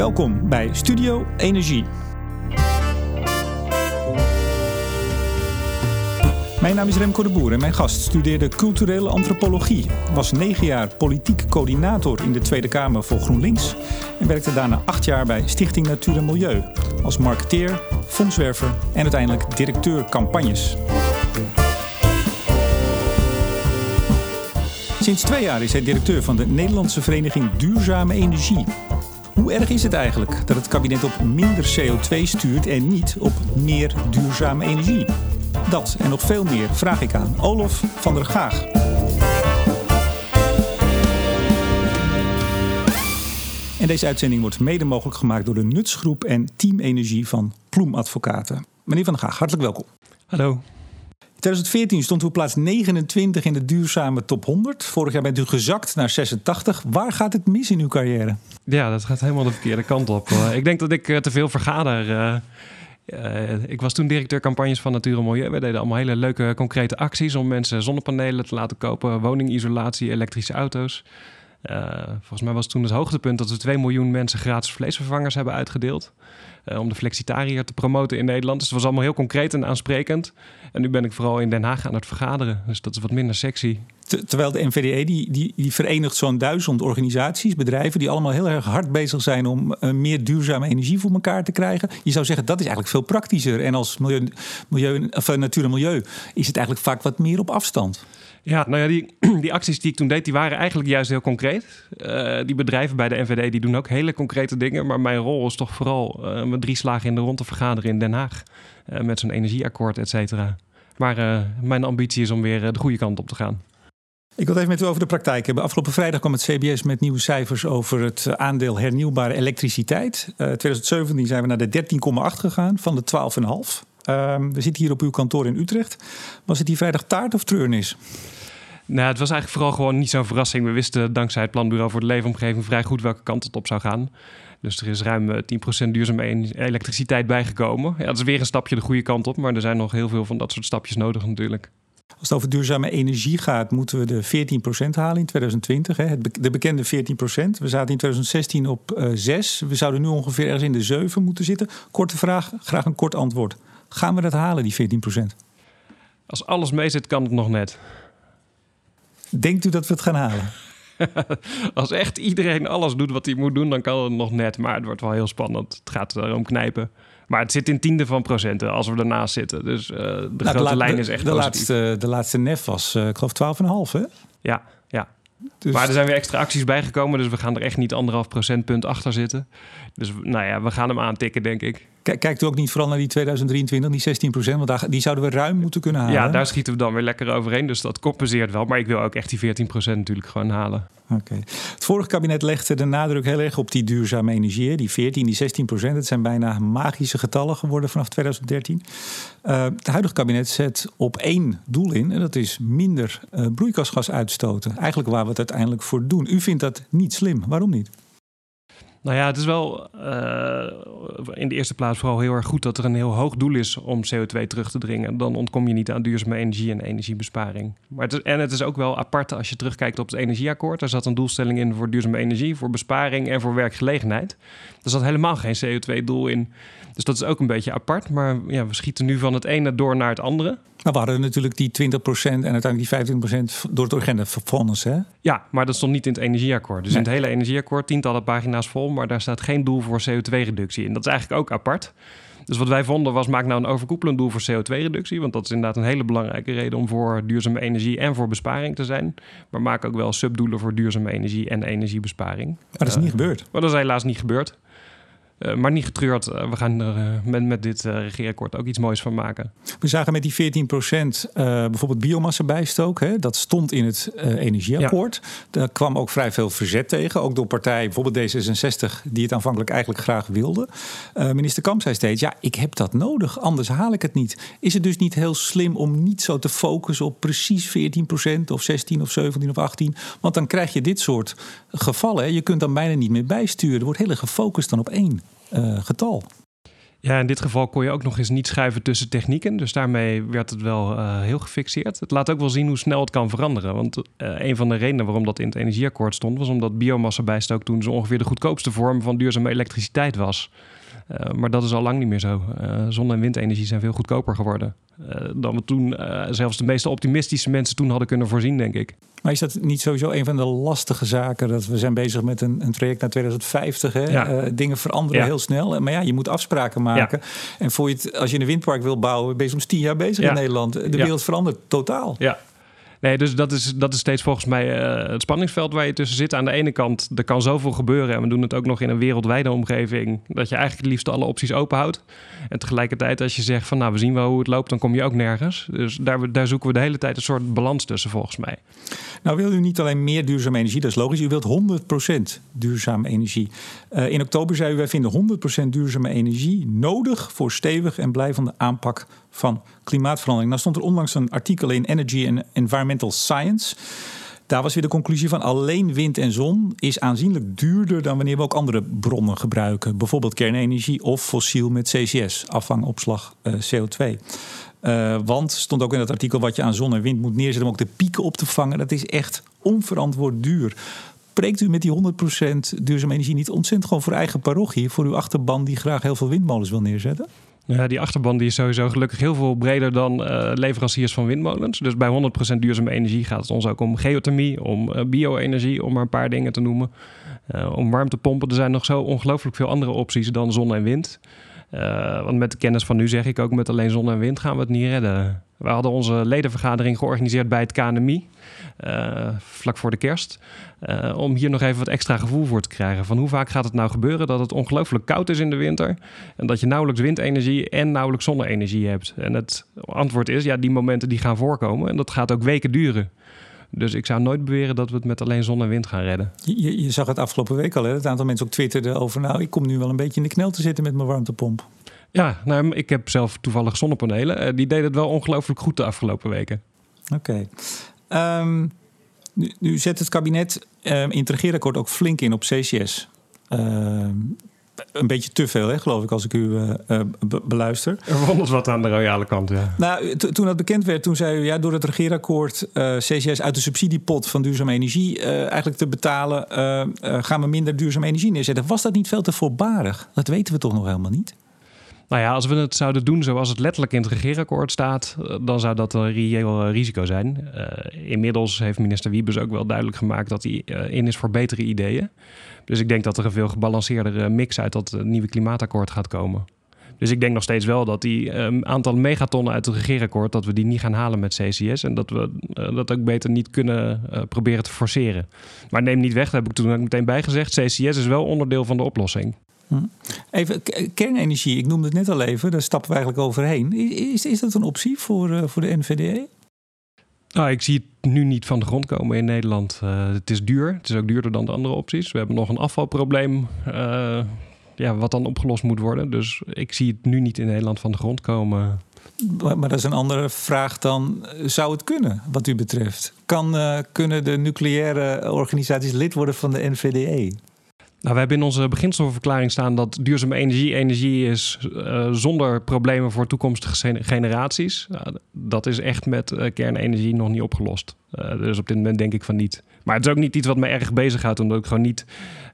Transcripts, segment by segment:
Welkom bij Studio Energie. Mijn naam is Remco de Boer en mijn gast studeerde culturele antropologie. Was negen jaar politiek coördinator in de Tweede Kamer voor GroenLinks. En werkte daarna acht jaar bij Stichting Natuur en Milieu. Als marketeer, fondswerver en uiteindelijk directeur campagnes. Sinds twee jaar is hij directeur van de Nederlandse Vereniging Duurzame Energie. Hoe erg is het eigenlijk dat het kabinet op minder CO2 stuurt en niet op meer duurzame energie? Dat en nog veel meer vraag ik aan Olof van der Gaag. En deze uitzending wordt mede mogelijk gemaakt door de Nutsgroep en Team Energie van Ploem Advocaten. Meneer van der Gaag, hartelijk welkom. Hallo. In 2014 stond u op plaats 29 in de duurzame top 100. Vorig jaar bent u gezakt naar 86. Waar gaat het mis in uw carrière? Ja, dat gaat helemaal de verkeerde kant op. Eh, ik denk dat ik eh, te veel vergader. Uh, ik was toen directeur campagnes van Natuur en Milieu. We deden allemaal hele leuke concrete acties om mensen zonnepanelen te laten kopen, woningisolatie, elektrische auto's. volgens mij was toen het hoogtepunt dat we 2 miljoen mensen gratis vleesvervangers hebben uitgedeeld. Om de flexitariër te promoten in Nederland. Dus het was allemaal heel concreet en aansprekend. En nu ben ik vooral in Den Haag aan het vergaderen. Dus dat is wat minder sexy. Terwijl de NVDE die, die, die verenigt zo'n duizend organisaties, bedrijven... die allemaal heel erg hard bezig zijn om uh, meer duurzame energie voor elkaar te krijgen. Je zou zeggen, dat is eigenlijk veel praktischer. En als milieu, milieu, of, uh, natuur en milieu is het eigenlijk vaak wat meer op afstand. Ja, nou ja, die, die acties die ik toen deed, die waren eigenlijk juist heel concreet. Uh, die bedrijven bij de NVD die doen ook hele concrete dingen. Maar mijn rol is toch vooral met drie slagen in de rond te vergaderen in Den Haag. Met zo'n energieakkoord, et cetera. Maar mijn ambitie is om weer de goede kant op te gaan. Ik wil even met u over de praktijk hebben. Afgelopen vrijdag kwam het CBS met nieuwe cijfers over het aandeel hernieuwbare elektriciteit. Uh, 2017 zijn we naar de 13,8 gegaan van de 12,5. Uh, we zitten hier op uw kantoor in Utrecht. Was het die vrijdag taart of treurnis? Nou, het was eigenlijk vooral gewoon niet zo'n verrassing. We wisten dankzij het Planbureau voor de Leefomgeving vrij goed welke kant het op zou gaan. Dus er is ruim 10% duurzame elektriciteit bijgekomen. Ja, dat is weer een stapje de goede kant op, maar er zijn nog heel veel van dat soort stapjes nodig natuurlijk. Als het over duurzame energie gaat, moeten we de 14% halen in 2020. Hè? De bekende 14%. We zaten in 2016 op uh, 6. We zouden nu ongeveer ergens in de 7 moeten zitten. Korte vraag, graag een kort antwoord. Gaan we dat halen, die 14%? Als alles mee zit, kan het nog net. Denkt u dat we het gaan halen? Als echt iedereen alles doet wat hij moet doen, dan kan het nog net. Maar het wordt wel heel spannend. Het gaat erom knijpen. Maar het zit in tiende van procenten als we ernaast zitten. Dus uh, de nou, grote de lijn is echt de laatste, de laatste nef was, uh, ik geloof, 12,5 hè? Ja, ja. Dus... Maar er zijn weer extra acties bijgekomen, dus we gaan er echt niet anderhalf procentpunt achter zitten. Dus nou ja, we gaan hem aantikken, denk ik. Kijkt u ook niet vooral naar die 2023, die 16 procent? Want daar, die zouden we ruim moeten kunnen halen. Ja, daar schieten we dan weer lekker overheen. Dus dat compenseert wel. Maar ik wil ook echt die 14 procent natuurlijk gewoon halen. Oké. Het vorige kabinet legde de nadruk heel erg op die duurzame energie. Die 14, die 16 procent. Het zijn bijna magische getallen geworden vanaf 2013. Uh, het huidige kabinet zet op één doel in. En dat is minder uh, broeikasgas uitstoten. Eigenlijk waar we het uiteindelijk voor doen. U vindt dat niet slim. Waarom niet? Nou ja, het is wel uh, in de eerste plaats vooral heel erg goed dat er een heel hoog doel is om CO2 terug te dringen. Dan ontkom je niet aan duurzame energie en energiebesparing. Maar het en het is ook wel apart als je terugkijkt op het energieakkoord. Daar zat een doelstelling in voor duurzame energie, voor besparing en voor werkgelegenheid. Er zat helemaal geen CO2-doel in. Dus dat is ook een beetje apart. Maar ja, we schieten nu van het ene door naar het andere. Maar we hadden natuurlijk die 20% en uiteindelijk die 25% door het agenda vonnis, hè? Ja, maar dat stond niet in het energieakkoord. Dus nee. in het hele energieakkoord, tientallen pagina's vol, maar daar staat geen doel voor CO2-reductie in. Dat is eigenlijk ook apart. Dus wat wij vonden was, maak nou een overkoepelend doel voor CO2-reductie. Want dat is inderdaad een hele belangrijke reden om voor duurzame energie en voor besparing te zijn. Maar maak ook wel subdoelen voor duurzame energie en energiebesparing. Maar dat is niet uh, gebeurd. Maar dat is helaas niet gebeurd. Uh, maar niet getreurd, uh, we gaan er uh, met, met dit regeerakkoord ook iets moois van maken. We zagen met die 14 procent bijvoorbeeld biomassa bijstook. Hè? Dat stond in het energieakkoord. Ja. Daar kwam ook vrij veel verzet tegen. Ook door partijen, bijvoorbeeld D66, die het aanvankelijk eigenlijk graag wilden. minister Kamp zei steeds, ja, ik heb dat nodig, anders haal ik het niet. Is het dus niet heel slim om niet zo te focussen op precies 14 procent of 16 of 17 of 18? Want dan krijg je dit soort gevallen. Hè? Je kunt dan bijna niet meer bijsturen. Er wordt heel erg gefocust dan op één getal. Ja, in dit geval kon je ook nog eens niet schuiven tussen technieken. Dus daarmee werd het wel uh, heel gefixeerd. Het laat ook wel zien hoe snel het kan veranderen. Want uh, een van de redenen waarom dat in het energieakkoord stond... was omdat biomassa bijstook toen zo ongeveer de goedkoopste vorm van duurzame elektriciteit was. Uh, maar dat is al lang niet meer zo. zon- en windenergie zijn veel goedkoper geworden. dan we toen zelfs de meeste optimistische mensen toen hadden kunnen voorzien, denk ik. Maar is dat niet sowieso een van de lastige zaken? Dat we zijn bezig met een, een traject naar 2050. Hè? Ja. Uh, dingen veranderen heel snel. Maar ja, je moet afspraken maken. Ja. En voor je het, als je een windpark wil bouwen, ben je soms tien jaar bezig in Nederland. De wereld verandert totaal. Ja, Nee, dus dat is, dat is steeds volgens mij uh, het spanningsveld waar je tussen zit. Aan de ene kant, er kan zoveel gebeuren en we doen het ook nog in een wereldwijde omgeving, dat je eigenlijk het liefst alle opties open houdt. En tegelijkertijd, als je zegt van nou, we zien wel hoe het loopt, dan kom je ook nergens. Dus daar, daar zoeken we de hele tijd een soort balans tussen, volgens mij. Nou, wil u niet alleen meer duurzame energie, dat is logisch. U wilt 100% duurzame energie. Uh, in oktober zei u, wij vinden 100% duurzame energie nodig voor stevig en blijvende aanpak van klimaatverandering. Nou stond er onlangs een artikel in Energy and Environmental Science. Daar was weer de conclusie van alleen wind en zon is aanzienlijk duurder dan wanneer we ook andere bronnen gebruiken. Bijvoorbeeld kernenergie of fossiel met CCS, afvangopslag uh, CO2. Uh, want stond ook in dat artikel wat je aan zon en wind moet neerzetten om ook de pieken op te vangen. Dat is echt onverantwoord duur. Spreekt u met die 100% duurzame energie niet ontzettend gewoon voor eigen parochie, voor uw achterban die graag heel veel windmolens wil neerzetten? Ja, die achterban die is sowieso gelukkig heel veel breder dan uh, leveranciers van windmolens. Dus bij 100% duurzame energie gaat het ons ook om geothermie, om uh, bio-energie, om maar een paar dingen te noemen. Uh, om warmtepompen. Er zijn nog zo ongelooflijk veel andere opties dan zon en wind. want met de kennis van nu zeg ik ook met alleen zon en wind gaan we het niet redden. We hadden onze ledenvergadering georganiseerd bij het KNMI, uh, vlak voor de kerst. Uh, om hier nog even wat extra gevoel voor te krijgen. Van hoe vaak gaat het nou gebeuren dat het ongelooflijk koud is in de winter. En dat je nauwelijks windenergie en nauwelijks zonne-energie hebt. En het antwoord is, ja, die momenten die gaan voorkomen. En dat gaat ook weken duren. Dus ik zou nooit beweren dat we het met alleen zon en wind gaan redden. Je, je zag het afgelopen week al, hè? Het aantal mensen ook twitterden over... nou, ik kom nu wel een beetje in de knel te zitten met mijn warmtepomp. Ja, nou, ik heb zelf toevallig zonnepanelen. Uh, die deden het wel ongelooflijk goed de afgelopen weken. Oké. Okay. Um, nu, nu, zet het kabinet um, in het regeerakkoord ook flink in op CCS. Um, een beetje te veel, hè, geloof ik, als ik u uh, be beluister. Er wondert wat aan de royale kant, ja. Nou, toen dat bekend werd, toen zei u... ja, door het regeerakkoord uh, CCS uit de subsidiepot van duurzame energie... Uh, eigenlijk te betalen, gaan we minder duurzame energie neerzetten. Was dat niet veel te voorbarig? Dat weten we toch nog helemaal niet? Nou ja, als we het zouden doen zoals het letterlijk in het regeerakkoord staat, eh, dan zou dat een reëel eh, risico zijn. Uh, inmiddels heeft minister Wiebes ook wel duidelijk gemaakt dat hij in is voor betere ideeën. Dus ik denk dat er een veel gebalanceerdere mix uit dat nieuwe klimaatakkoord gaat komen. Dus ik denk nog steeds wel dat die um, aantal megatonnen uit het regeerakkoord, dat we die niet gaan halen met CCS. En dat we dat ook beter niet kunnen proberen te forceren. Maar neem niet weg, dat heb ik toen ook meteen bijgezegd. CCS is wel onderdeel van de oplossing. Hm. Even kernenergie, ik noemde het net al even, daar stappen we eigenlijk overheen. Is, is dat een optie voor, uh, voor de NVDE? Nou, ik zie het nu niet van de grond komen in Nederland. Uh, het is duur. Het is ook duurder dan de andere opties. We hebben nog een afvalprobleem uh, ja, wat dan opgelost moet worden. Dus ik zie het nu niet in Nederland van de grond komen. Maar, maar dat is een andere vraag dan, zou het kunnen wat u betreft? Kan, kunnen de nucleaire organisaties lid worden van de NVDE? Nou, we hebben in onze beginselverklaring staan dat duurzame energie energie is uh, zonder problemen voor toekomstige generaties. Dat is echt met uh, kernenergie nog niet opgelost. Uh, dus op dit moment denk ik van niet. Maar het is ook niet iets wat me erg bezighoudt, omdat ik gewoon niet,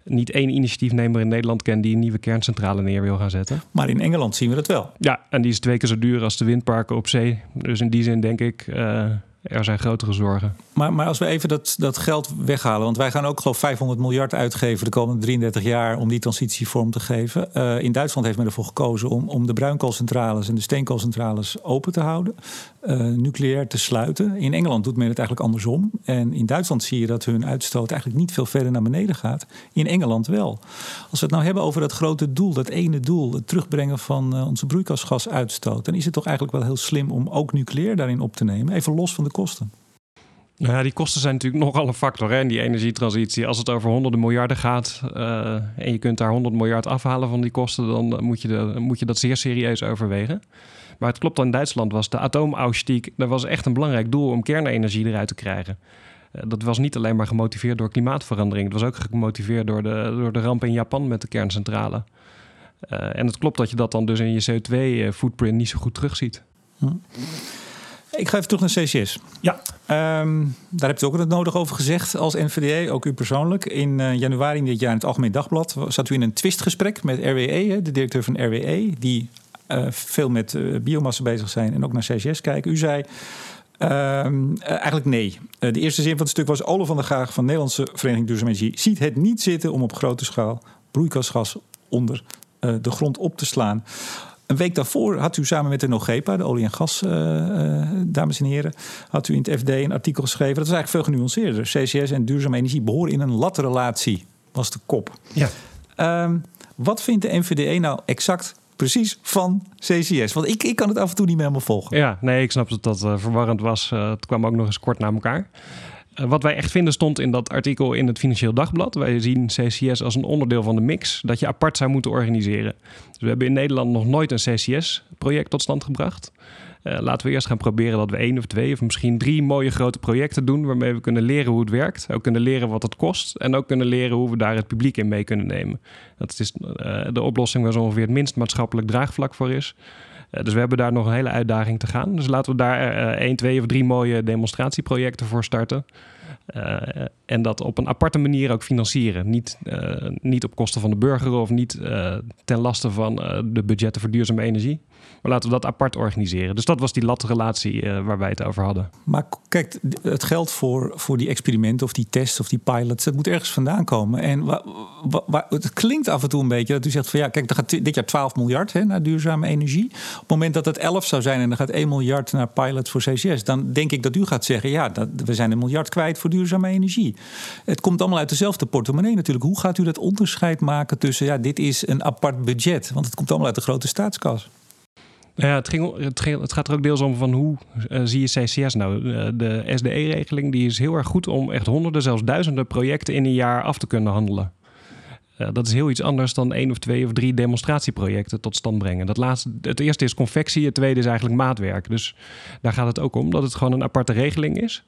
niet één initiatiefnemer in Nederland ken die een nieuwe kerncentrale neer wil gaan zetten. Maar in Engeland zien we dat wel. Ja, en die is twee keer zo duur als de windparken op zee. Dus in die zin denk ik er zijn grotere zorgen. Maar, maar als we even dat, dat geld weghalen, want wij gaan ook geloof 500 miljard uitgeven de komende 33 jaar om die transitie vorm te geven. Uh, in Duitsland heeft men ervoor gekozen om, om de bruinkoolcentrales en de steenkoolcentrales open te houden, uh, nucleair te sluiten. In Engeland doet men het eigenlijk andersom. En in Duitsland zie je dat hun uitstoot eigenlijk niet veel verder naar beneden gaat. In Engeland wel. Als we het nou hebben over dat grote doel, dat ene doel, het terugbrengen van uh, onze broeikasgasuitstoot, dan is het toch eigenlijk wel heel slim om ook nucleair daarin op te nemen, even los van de kosten. Nou ja, die kosten zijn natuurlijk nogal een factor hè, in die energietransitie. Als het over honderden miljarden gaat uh, en je kunt daar 100 miljard afhalen van die kosten, dan moet je, de, moet je dat zeer serieus overwegen. Maar het klopt, in Duitsland was de atoomausstieg, dat was echt een belangrijk doel om kernenergie eruit te krijgen. Uh, dat was niet alleen maar gemotiveerd door klimaatverandering, het was ook gemotiveerd door de, door de ramp in Japan met de kerncentrale. en het klopt dat je dat dan dus in je CO2-footprint niet zo goed terugziet. Hm. Ik ga even terug naar CCS. Ja. Um, daar hebt u ook het nodig over gezegd als NVDA, ook u persoonlijk. In uh, januari dit jaar in het Algemeen Dagblad zat u in een twistgesprek met RWE, de directeur van RWE, die uh, veel met uh, biomassa bezig zijn en ook naar CCS kijken. U zei ehm, eigenlijk nee. de eerste zin van het stuk was: Ole van der Gaag van Nederlandse Vereniging Duurzame Energie ziet het niet zitten om op grote schaal broeikasgas onder de grond op te slaan. Een week daarvoor had u samen met de NOGEPA, de olie- en gas, uh, dames en heren, had u in het FD een artikel geschreven. Dat is eigenlijk veel genuanceerder. CCS en duurzame energie behoren in een latrelatie, was de kop. Ja. Um, wat vindt de NVDE nou exact precies van CCS? Want ik, ik kan het af en toe niet meer helemaal volgen. Ja, nee, ik snap dat dat uh, verwarrend was. Uh, het kwam ook nog eens kort na elkaar. Eh, wat wij echt vinden stond in dat artikel in het Financieel Dagblad. Wij zien CCS als een onderdeel van de mix dat je apart zou moeten organiseren. Dus we hebben in Nederland nog nooit een CCS-project tot stand gebracht. Uh, laten we eerst gaan proberen dat we één of twee of misschien drie mooie grote projecten doen. Waarmee we kunnen leren hoe het werkt. Ook kunnen leren wat het kost. En ook kunnen leren hoe we daar het publiek in mee kunnen nemen. Dat is uh, de oplossing waar zo ongeveer het minst maatschappelijk draagvlak voor is. Uh, dus we hebben daar nog een hele uitdaging te gaan. Dus laten we daar één, twee of drie mooie demonstratieprojecten voor starten. Uh, en dat op een aparte manier ook financieren. Niet, niet op kosten van de burger of niet ten laste van de budgetten voor duurzame energie. Laten we dat apart organiseren. Dus dat was die latrelatie uh, waar wij het over hadden. Maar kijk, het geld voor, voor die experimenten of die tests of die pilots, dat moet ergens vandaan komen. En het klinkt af en toe een beetje dat u zegt van ja, kijk, er gaat dit jaar 12 miljard hè, naar duurzame energie. Op het moment dat het 11 zou zijn en er gaat 1 miljard naar pilots voor CCS, dan denk ik dat u gaat zeggen ja, dat, we zijn een miljard kwijt voor duurzame energie. Het komt allemaal uit dezelfde portemonnee natuurlijk. Hoe gaat u dat onderscheid maken tussen ja, dit is een apart budget? Want het komt allemaal uit de grote staatskas. Ja, het, gaat er ook deels om van hoe uh, zie je CCS nou? Uh, de SDE-regeling die is heel erg goed om echt honderden, zelfs duizenden projecten in een jaar af te kunnen handelen. Uh, dat is heel iets anders dan één of twee of drie demonstratieprojecten tot stand brengen. Dat laatste, het eerste is confectie, het tweede is eigenlijk maatwerk. Dus daar gaat het ook om dat het gewoon een aparte regeling is.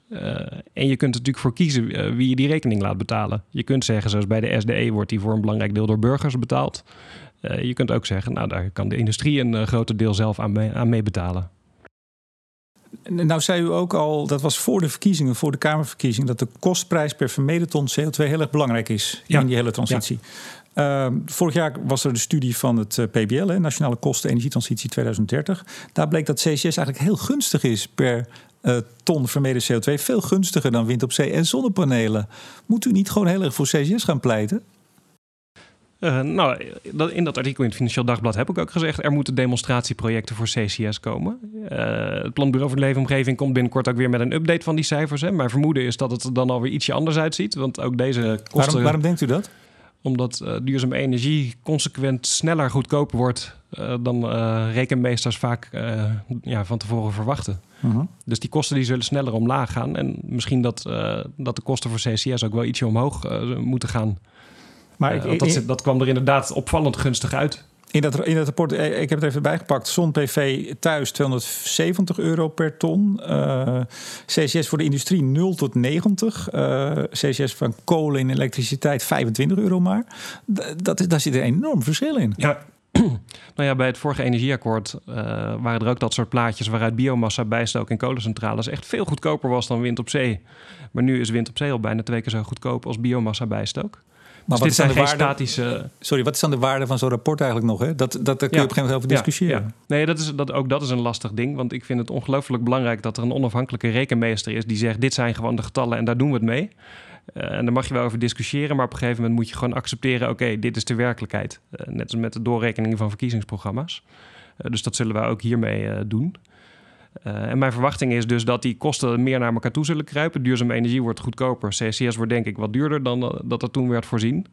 En je kunt er natuurlijk voor kiezen wie je die rekening laat betalen. Je kunt zeggen, zoals bij de SDE wordt die voor een belangrijk deel door burgers betaald. Je kunt ook zeggen, nou daar kan de industrie een groter deel zelf aan, mee, aan meebetalen. Nou zei u ook al, dat was voor de verkiezingen, voor de Kamerverkiezing, dat de kostprijs per vermeden ton CO2 heel erg belangrijk is ja. in die hele transitie. Ja. Uh, vorig jaar was er de studie van het uh, PBL, hè, Nationale Kosten Energietransitie 2030. Daar bleek dat CCS eigenlijk heel gunstig is per uh, ton vermeden CO2. Veel gunstiger dan wind op zee en zonnepanelen. Moet u niet gewoon heel erg voor CCS gaan pleiten? Uh, nou, in dat artikel in het Financieel Dagblad heb ik ook gezegd... er moeten demonstratieprojecten voor CCS komen. Uh, het Planbureau voor de Leefomgeving komt binnenkort ook weer met een update van die cijfers. Hè. Mijn vermoeden is dat het er dan alweer ietsje anders uitziet. Want ook deze kosten... Waarom, waarom denkt u dat? Omdat uh, duurzame energie consequent sneller goedkoper wordt... dan rekenmeesters vaak ja, van tevoren verwachten. -huh. Dus die kosten die zullen sneller omlaag gaan. En misschien dat, dat de kosten voor CCS ook wel ietsje omhoog moeten gaan... Maar ik, uh, dat, dat, kwam er inderdaad opvallend gunstig uit. In dat, in dat rapport, eh, ik heb het even bijgepakt. Zon PV thuis 270 euro per ton. Uh, CCS voor de industrie 0 tot 90. Uh, CCS van kolen en elektriciteit 25 euro maar. Dat, daar zit een enorm verschil in. Ja. nou ja, bij het vorige energieakkoord uh, waren er ook dat soort plaatjes waaruit biomassa bijstook in kolencentrales echt veel goedkoper was dan wind op zee. Maar nu is wind op zee al bijna twee keer zo goedkoop als biomassa bijstook. Maar dus dit zijn geen waarde, statische... Sorry, wat is dan de waarde van zo'n rapport eigenlijk nog? Hè? Dat, dat, daar kun je ja, op een gegeven moment over discussiëren. Ja, Nee, dat is, dat, ook dat is een lastig ding. Want ik vind het ongelooflijk belangrijk dat er een onafhankelijke rekenmeester is... die zegt, dit zijn gewoon de getallen en daar doen we het mee. Uh, en daar mag je wel over discussiëren, maar op een gegeven moment moet je gewoon accepteren: oké, okay, dit is de werkelijkheid. Uh, net als met de doorrekeningen van verkiezingsprogramma's. Uh, dus dat zullen wij ook hiermee doen. Uh, en mijn verwachting is dus dat die kosten meer naar elkaar toe zullen kruipen. Duurzame energie wordt goedkoper. CCS wordt denk ik wat duurder dan dat er toen werd voorzien.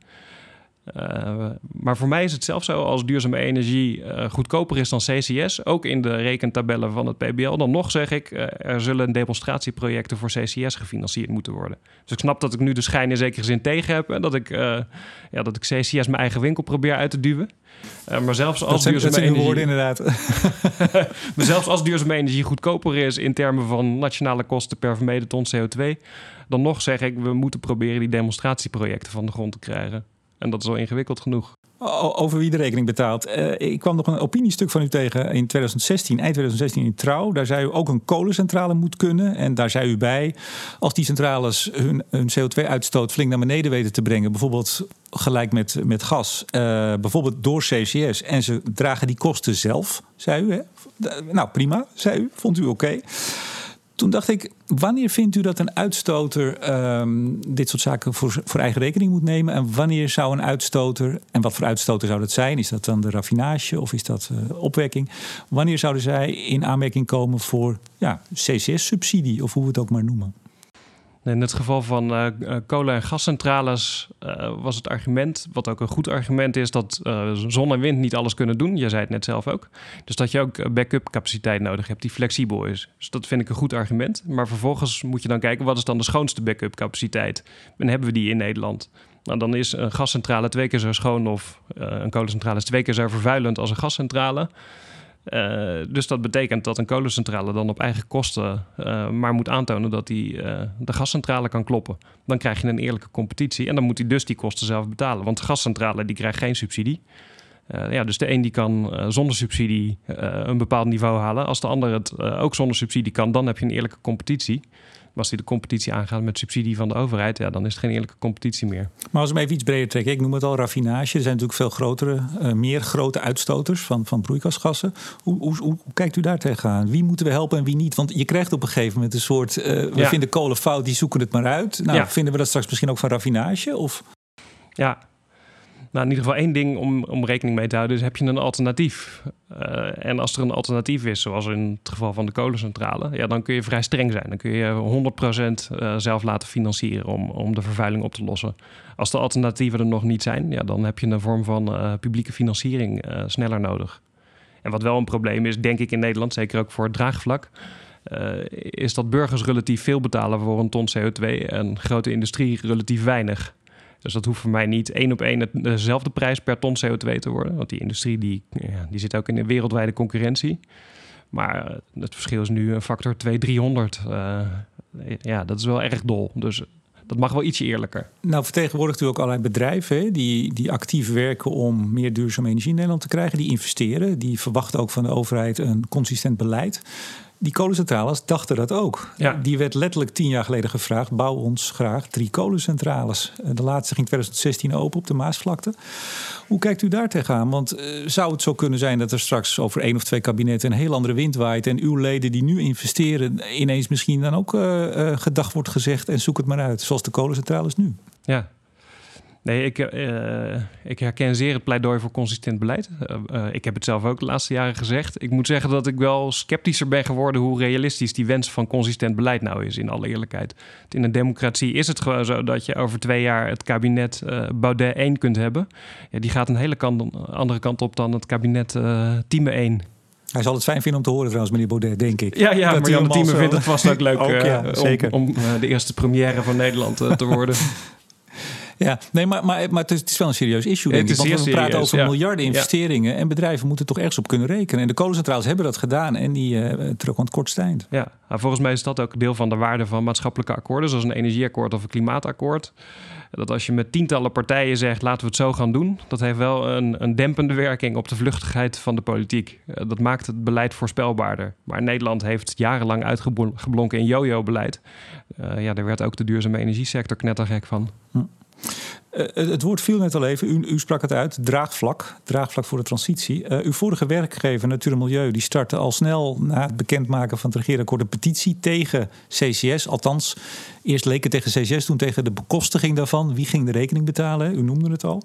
Uh, maar voor mij is het zelfs zo, als duurzame energie uh, goedkoper is dan CCS, ook in de rekentabellen van het PBL, dan nog zeg ik, uh, er zullen demonstratieprojecten voor CCS gefinancierd moeten worden. Dus ik snap dat ik nu de schijn in zekere zin tegen heb en dat ik, ja, dat ik CCS mijn eigen winkel probeer uit te duwen. maar zelfs als duurzame energie... woorden inderdaad. maar zelfs als duurzame energie goedkoper is in termen van nationale kosten per vermeden ton CO2, dan nog zeg ik, we moeten proberen die demonstratieprojecten van de grond te krijgen. En dat is al ingewikkeld genoeg. over wie de rekening betaalt. Uh, ik kwam nog een opiniestuk van u tegen in 2016, eind 2016 in Trouw. Daar zei u ook een kolencentrale moet kunnen. En daar zei u bij, als die centrales hun, hun CO2-uitstoot flink naar beneden weten te brengen, bijvoorbeeld gelijk met, met gas, uh, bijvoorbeeld door CCS, en ze dragen die kosten zelf, zei u. Nou, prima, zei u. Vond u oké. Toen dacht ik, wanneer vindt u dat een uitstoter um, dit soort zaken voor, voor eigen rekening moet nemen? En wanneer zou een uitstoter, en wat voor uitstoter zou dat zijn? Is dat dan de raffinage of is dat uh, opwekking? Wanneer zouden zij in aanmerking komen voor ja, CCS-subsidie of hoe we het ook maar noemen? In het geval van kolen- en gascentrales uh, was het argument, wat ook een goed argument is, dat zon en wind niet alles kunnen doen. Jij zei het net zelf ook. Dus dat je ook backup capaciteit nodig hebt die flexibel is. Dus dat vind ik een goed argument. Maar vervolgens moet je dan kijken, wat is dan de schoonste backup capaciteit? En hebben we die in Nederland? Nou, dan is een gascentrale twee keer zo schoon of een kolencentrale is twee keer zo vervuilend als een gascentrale. Uh, dus dat betekent dat een kolencentrale dan op eigen kosten uh, maar moet aantonen dat hij uh, de gascentrale kan kloppen. Dan krijg je een eerlijke competitie en dan moet hij dus die kosten zelf betalen. Want de gascentrale die krijgt geen subsidie. ja, dus de een die kan zonder subsidie een bepaald niveau halen. Als de ander het ook zonder subsidie kan, dan heb je een eerlijke competitie als die de competitie aangaat met subsidie van de overheid, ja, dan is het geen eerlijke competitie meer. Maar als we even iets breder trekken, ik noem het al raffinage. Er zijn natuurlijk veel grotere, uh, meer grote uitstoters van, van broeikasgassen. Hoe, hoe, hoe, kijkt u daar tegenaan? Wie moeten we helpen en wie niet? Want je krijgt op een gegeven moment een soort, uh, we ja. vinden kolen fout, die zoeken het maar uit. Nou, ja. vinden we dat straks misschien ook van raffinage? Of? Ja, nou, in ieder geval één ding om, om rekening mee te houden is: heb je een alternatief? Uh, en als er een alternatief is, zoals in het geval van de kolencentrale, ja, dan kun je vrij streng zijn. Dan kun je 100% uh, zelf laten financieren om, om de vervuiling op te lossen. Als de alternatieven er nog niet zijn, ja, dan heb je een vorm van uh, publieke financiering eh, sneller nodig. En wat wel een probleem is, denk ik in Nederland, zeker ook voor het draagvlak. is dat burgers relatief veel betalen voor een ton CO2 en grote industrie relatief weinig. Dus dat hoeft voor mij niet één op één dezelfde prijs per ton CO2 te worden. Want die industrie die, ja, die zit ook in een wereldwijde concurrentie. Maar eh, het verschil is nu een factor 2, 300. Uh, ja, dat is wel erg dol. Dus dat mag wel ietsje eerlijker. Nou, vertegenwoordigt u ook allerlei bedrijven hè, die, die actief werken om meer duurzame energie in Nederland te krijgen. Die investeren, die verwachten ook van de overheid een consistent beleid. Die kolencentrales dachten dat ook. Ja. Die werd letterlijk tien jaar geleden gevraagd: bouw ons graag drie kolencentrales. Eh, de laatste ging 2016 open op de Maasvlakte. Hoe kijkt u daar tegenaan? Want uh, zou het zo kunnen zijn dat er straks over één of twee kabinetten een heel andere wind waait en uw leden die nu investeren ineens misschien dan ook uh, gedacht wordt gezegd en zoek het maar uit, zoals de kolencentrales nu? Ja, Nee, ik, uh, ik herken zeer het pleidooi voor consistent beleid. Uh, uh, ik heb het zelf ook de laatste jaren gezegd. Ik moet zeggen dat ik wel sceptischer ben geworden hoe realistisch die wens van consistent beleid nou is, in alle eerlijkheid. In een democratie is het gewoon zo dat je over twee jaar het kabinet Baudet 1 kunt hebben. Ja, die gaat een hele kant, andere kant op dan het kabinet Tieme 1. Hij zal het fijn vinden om te horen trouwens, meneer Baudet, denk ik. Ja, ja maar Jan Tieme vindt het vast ook leuk ook, ja, zeker. om, om de eerste première van Nederland te worden. Ja, nee, maar, maar, maar het, is, het is wel een serieus issue. Denk ik, want we praten over miljarden investeringen en bedrijven moeten toch ergens op kunnen rekenen. En de kolencentrales hebben dat gedaan en die uh, aan het kortsteind. Ja, nou, volgens mij is dat ook deel van de waarde van maatschappelijke akkoorden, zoals een energieakkoord of een klimaatakkoord. Dat als je met tientallen partijen zegt laten we het zo gaan doen, dat heeft wel een, een dempende werking op de vluchtigheid van de politiek. Eh, dat maakt het beleid voorspelbaarder. Maar Nederland heeft jarenlang uitgeblonken in yo-yo-beleid. Uh, ja, daar werd ook de duurzame energiesector knettergek van. Hm. Uh, het woord viel net al even. U, u, sprak het uit. Draagvlak. Draagvlak voor de transitie. Uh, uw vorige werkgever, Natuur en Milieu, die startte al snel na het bekendmaken van het regeerakkoord een petitie tegen CCS. Althans, eerst leek het tegen CCS, toen tegen de bekostiging daarvan. Wie ging de rekening betalen? U noemde het al.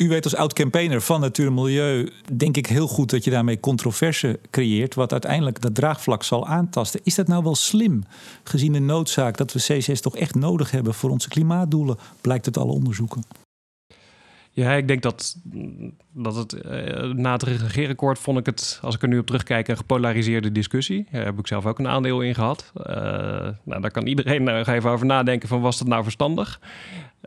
U weet als oud-campaigner van Natuur en Milieu, denk ik heel goed dat je daarmee controverse creëert, wat uiteindelijk dat draagvlak zal aantasten. Is dat nou wel slim, gezien de noodzaak dat we CCS toch echt nodig hebben voor onze klimaatdoelen, blijkt uit alle onderzoeken? Ja, ik denk dat, dat het uh, na het regeerakkoord vond ik het, als ik er nu op terugkijk, een gepolariseerde discussie. Daar heb ik zelf ook een aandeel in gehad. Uh, nou, daar kan iedereen nog even over nadenken van was dat nou verstandig?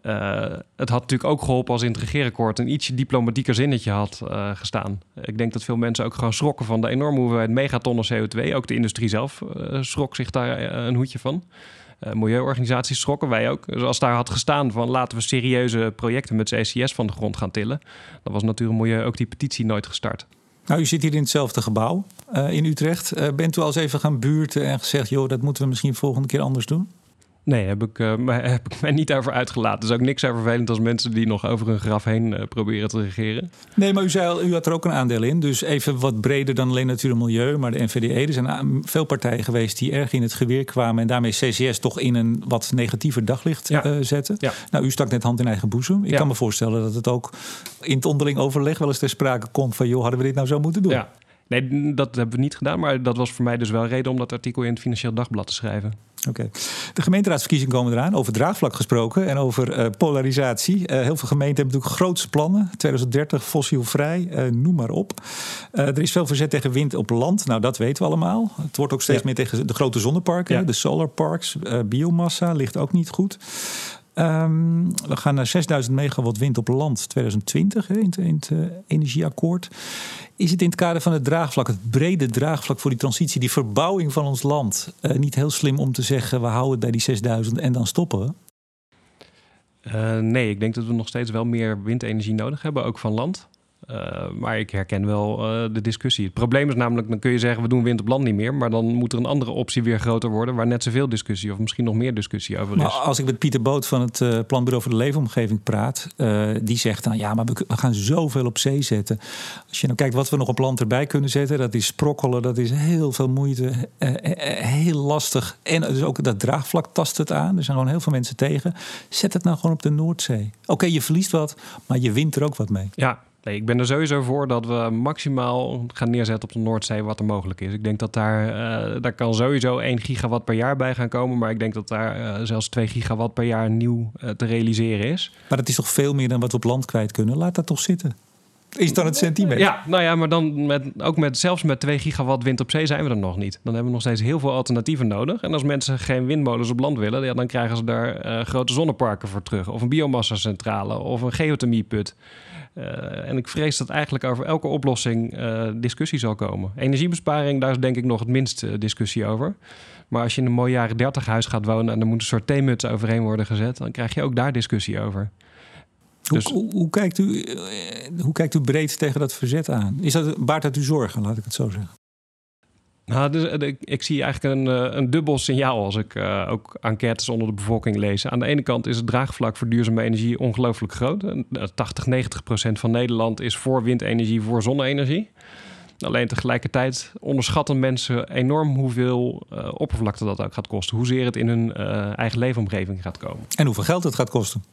Uh, het had natuurlijk ook geholpen als in het regeerakkoord een ietsje diplomatieker zinnetje had gestaan. Ik denk dat veel mensen ook gewoon schrokken van de enorme hoeveelheid megatonnen CO2. Ook de industrie zelf schrok zich daar een hoedje van. Milieuorganisaties schrokken, wij ook. Dus als daar had gestaan van laten we serieuze projecten met CCS van de grond gaan tillen, dan was Natuur en Milieu ook die petitie nooit gestart. Nou, u zit hier in hetzelfde gebouw in Utrecht. bent u al eens even gaan buurten en gezegd, joh, dat moeten we misschien volgende keer anders doen? Nee, heb ik, uh, heb ik mij niet over uitgelaten. Is ook niks zo vervelend als mensen die nog over een graf heen uh, proberen te regeren. Nee, maar u zei al, u had er ook een aandeel in. Dus even wat breder dan alleen natuur en milieu, maar de NVDE. Er zijn veel partijen geweest die erg in het geweer kwamen en daarmee CCS toch in een wat negatiever daglicht ja. uh, zetten. Ja. Nou, u stak net hand in eigen boezem. Ik ja. kan me voorstellen dat het ook in het onderling overleg wel eens ter sprake komt van, joh, hadden we dit nou zo moeten doen? Nee, dat hebben we niet gedaan. Maar dat was voor mij dus wel reden om dat artikel in het Financieel Dagblad te schrijven. Oké. De gemeenteraadsverkiezingen komen eraan. Over draagvlak gesproken en over uh, polarisatie. Uh, heel veel gemeenten hebben natuurlijk grootste plannen. 2030 fossielvrij, uh, noem maar op. er is veel verzet tegen wind op land. Nou, dat weten we allemaal. Het wordt ook steeds ja. meer tegen de grote zonneparken. Ja. De solarparks. biomassa ligt ook niet goed. Um, we gaan naar 6000 megawatt wind op land 2020 hè, in, het, uh, energieakkoord. Is het in het kader van het draagvlak, het brede draagvlak voor die transitie, die verbouwing van ons land, uh, niet heel slim om te zeggen we houden het bij die 6000 en dan stoppen we? Uh, nee, ik denk dat we nog steeds wel meer windenergie nodig hebben, ook van land. Uh, maar ik herken wel uh, de discussie. Het probleem is namelijk, dan kun je zeggen we doen wind op land niet meer. Maar dan moet er een andere optie weer groter worden waar net zoveel discussie of misschien nog meer discussie over is. Maar als ik met Pieter Boot van het uh, Planbureau voor de Leefomgeving praat, die zegt dan ja, maar we, we, gaan zoveel op zee zetten. Als je nou kijkt wat we nog op land erbij kunnen zetten, dat is sprokkelen, dat is heel veel moeite, heel lastig. En dus ook dat draagvlak tast het aan. Er zijn gewoon heel veel mensen tegen. Zet het nou gewoon op de Noordzee. Oké, okay, je verliest wat, maar je wint er ook wat mee. Ja, Nee, ik ben er sowieso voor dat we maximaal gaan neerzetten op de Noordzee wat er mogelijk is. Ik denk dat daar, uh, daar kan sowieso 1 gigawatt per jaar bij gaan komen. Maar ik denk dat daar uh, zelfs 2 gigawatt per jaar nieuw uh, te realiseren is. Maar dat is toch veel meer dan wat we op land kwijt kunnen? Laat dat toch zitten. Is dan het centimeter? Ja, nou ja, maar dan met, ook met, zelfs met 2 gigawatt wind op zee zijn we er nog niet. Dan hebben we nog steeds heel veel alternatieven nodig. En als mensen geen windmolens op land willen, ja, dan krijgen ze daar grote zonneparken voor terug. Of een biomassa-centrale of een geothermieput. En ik vrees dat eigenlijk over elke oplossing uh, discussie zal komen. Energiebesparing, daar is denk ik nog het minst uh, discussie over. Maar als je in een mooi jaren 30 huis gaat wonen en er moet een soort theemuts overheen worden gezet, dan krijg je ook daar discussie over. Dus... Hoe, hoe, kijkt u, hoe kijkt u breed tegen dat verzet aan? Is dat, baart dat u zorgen, laat ik het zo zeggen? Nou, dus, eh, ik zie eigenlijk een, eh, een dubbel signaal als ik uh, ook enquêtes onder de bevolking lees. Aan de ene kant is het draagvlak voor duurzame energie ongelooflijk groot. 80, 90 procent van Nederland is voor windenergie, voor zonne-energie. Alleen tegelijkertijd onderschatten mensen enorm hoeveel oppervlakte dat ook gaat kosten. Hoezeer het in hun eigen leefomgeving gaat komen. En hoeveel geld het gaat kosten.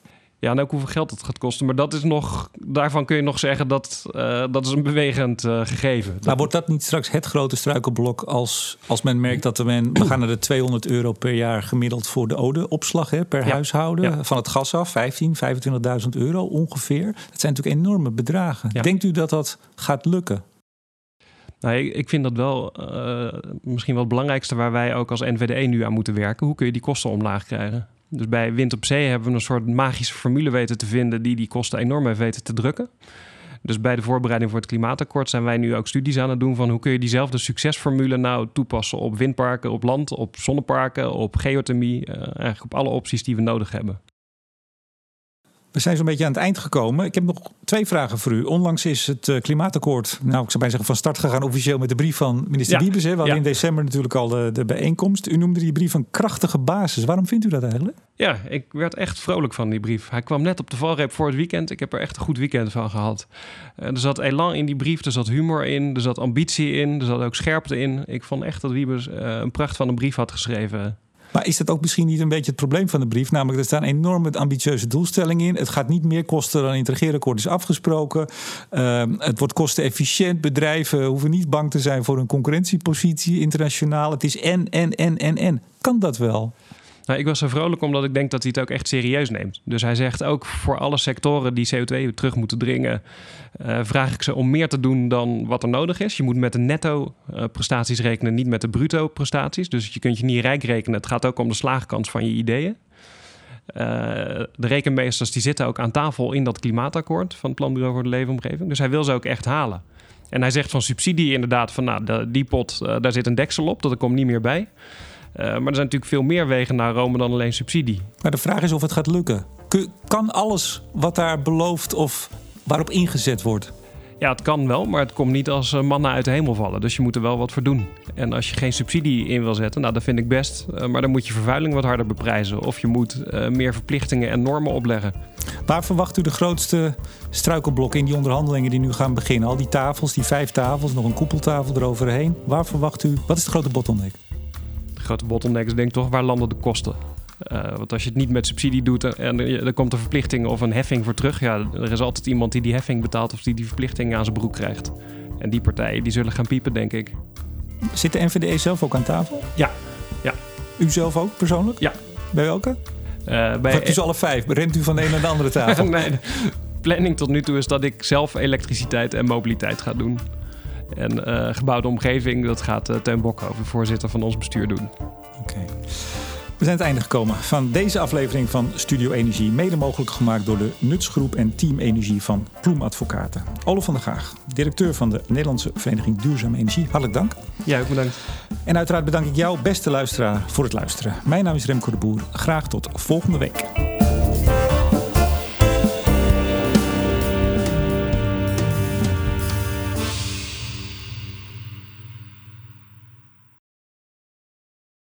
Ja, en ook hoeveel geld het gaat kosten. Maar dat is nog, daarvan kun je nog zeggen dat uh, dat is een bewegend uh, gegeven. Maar wordt dat niet straks het grote struikelblok als, als men merkt dat men, we gaan naar de 200 euro per jaar gemiddeld voor de odeopslag hè, per ja. huishouden ja. van het gas af, 15, 25.000 euro ongeveer. Dat zijn natuurlijk enorme bedragen. Ja. Denkt u dat dat gaat lukken? Nou, ik, ik, vind dat wel uh, misschien wel het belangrijkste waar wij ook als NVDE nu aan moeten werken. Hoe kun je die kosten omlaag krijgen? Dus bij wind op zee hebben we een soort magische formule weten te vinden die die kosten enorm heeft weten te drukken. Dus bij de voorbereiding voor het klimaatakkoord zijn wij nu ook studies aan het doen van hoe kun je diezelfde succesformule nou toepassen op windparken, op land, op zonneparken, op geothermie, uh, eigenlijk op alle opties die we nodig hebben. We zijn zo'n beetje aan het eind gekomen. Ik heb nog twee vragen voor u. Onlangs is het uh, klimaatakkoord, nou ik zou bijna zeggen van start gegaan officieel met de brief van minister ja. Wiebes. Hè. We hadden ja. in december natuurlijk al de, de, bijeenkomst. U noemde die brief een krachtige basis. Waarom vindt u dat eigenlijk? Ja, ik werd echt vrolijk van die brief. Hij kwam net op de valreep voor het weekend. Ik heb er echt een goed weekend van gehad. Uh, er zat elan in die brief, er zat humor in, er zat ambitie in, er zat ook scherpte in. Ik vond echt dat Wiebes uh, een pracht van een brief had geschreven. Maar is dat ook misschien niet een beetje het probleem van de brief? Namelijk, er staan enorme ambitieuze doelstellingen in. Het gaat niet meer kosten dan in het is afgesproken. Uh, het wordt kostenefficiënt. Bedrijven hoeven niet bang te zijn voor een concurrentiepositie internationaal. Het is en, en, en, en, en. Kan dat wel? Nou, ik was zo vrolijk omdat ik denk dat hij het ook echt serieus neemt. Dus hij zegt ook voor alle sectoren die CO2 terug moeten dringen, uh, vraag ik ze om meer te doen dan wat er nodig is. Je moet met de netto uh, prestaties rekenen, niet met de bruto prestaties. Dus je kunt je niet rijk rekenen. Het gaat ook om de slaagkans van je ideeën. Uh, de rekenmeesters die zitten ook aan tafel in dat klimaatakkoord van het Planbureau voor de Leefomgeving. Dus hij wil ze ook echt halen. En hij zegt van subsidie inderdaad van nou, die pot, daar zit een deksel op, dat komt niet meer bij. Maar er zijn natuurlijk veel meer wegen naar Rome dan alleen subsidie. Maar de vraag is of het gaat lukken. Kan alles wat daar beloofd of waarop ingezet wordt? Ja, het kan wel, maar het komt niet als eh, mannen uit de hemel vallen. Dus je moet er wel wat voor doen. En als je geen subsidie in wil zetten, nou, dat vind ik best. Eh, maar dan moet je vervuiling wat harder beprijzen. Of je moet eh, meer verplichtingen en normen opleggen. Waar verwacht u de grootste struikelblokken in die onderhandelingen die nu gaan beginnen? Al die tafels, die vijf tafels, nog een koepeltafel eroverheen. Waar verwacht u, wat is de grote bottleneck? Grote bottleneck is denk ik toch, waar landen de kosten? Uh, want als je het niet met subsidie doet en er komt een verplichting of een heffing voor terug, ja, er is altijd iemand die die heffing betaalt of die die verplichting aan zijn broek krijgt. En die partijen die zullen gaan piepen, denk ik. Zit de NVDE zelf ook aan tafel? Ja. ja. U zelf ook persoonlijk? Ja. Bij welke? Uh, bij... Hebt u ze alle vijf? Rent u van de een naar de andere tafel? nee, de planning tot nu toe is dat ik zelf elektriciteit en mobiliteit ga doen. En uh, gebouwde omgeving, dat gaat uh, Teun Bokhoven, voorzitter van ons bestuur, doen. Oké. We zijn het einde gekomen van deze aflevering van Studio Energie. Mede mogelijk gemaakt door de Nutsgroep en Team Energie van Ploem Advocaten. Olaf van der Gaag, directeur van de Nederlandse Vereniging Duurzame Energie. Hartelijk dank. Ja, ook bedankt. En uiteraard bedank ik jou, beste luisteraar, voor het luisteren. Mijn naam is Remco de Boer. Graag tot volgende week.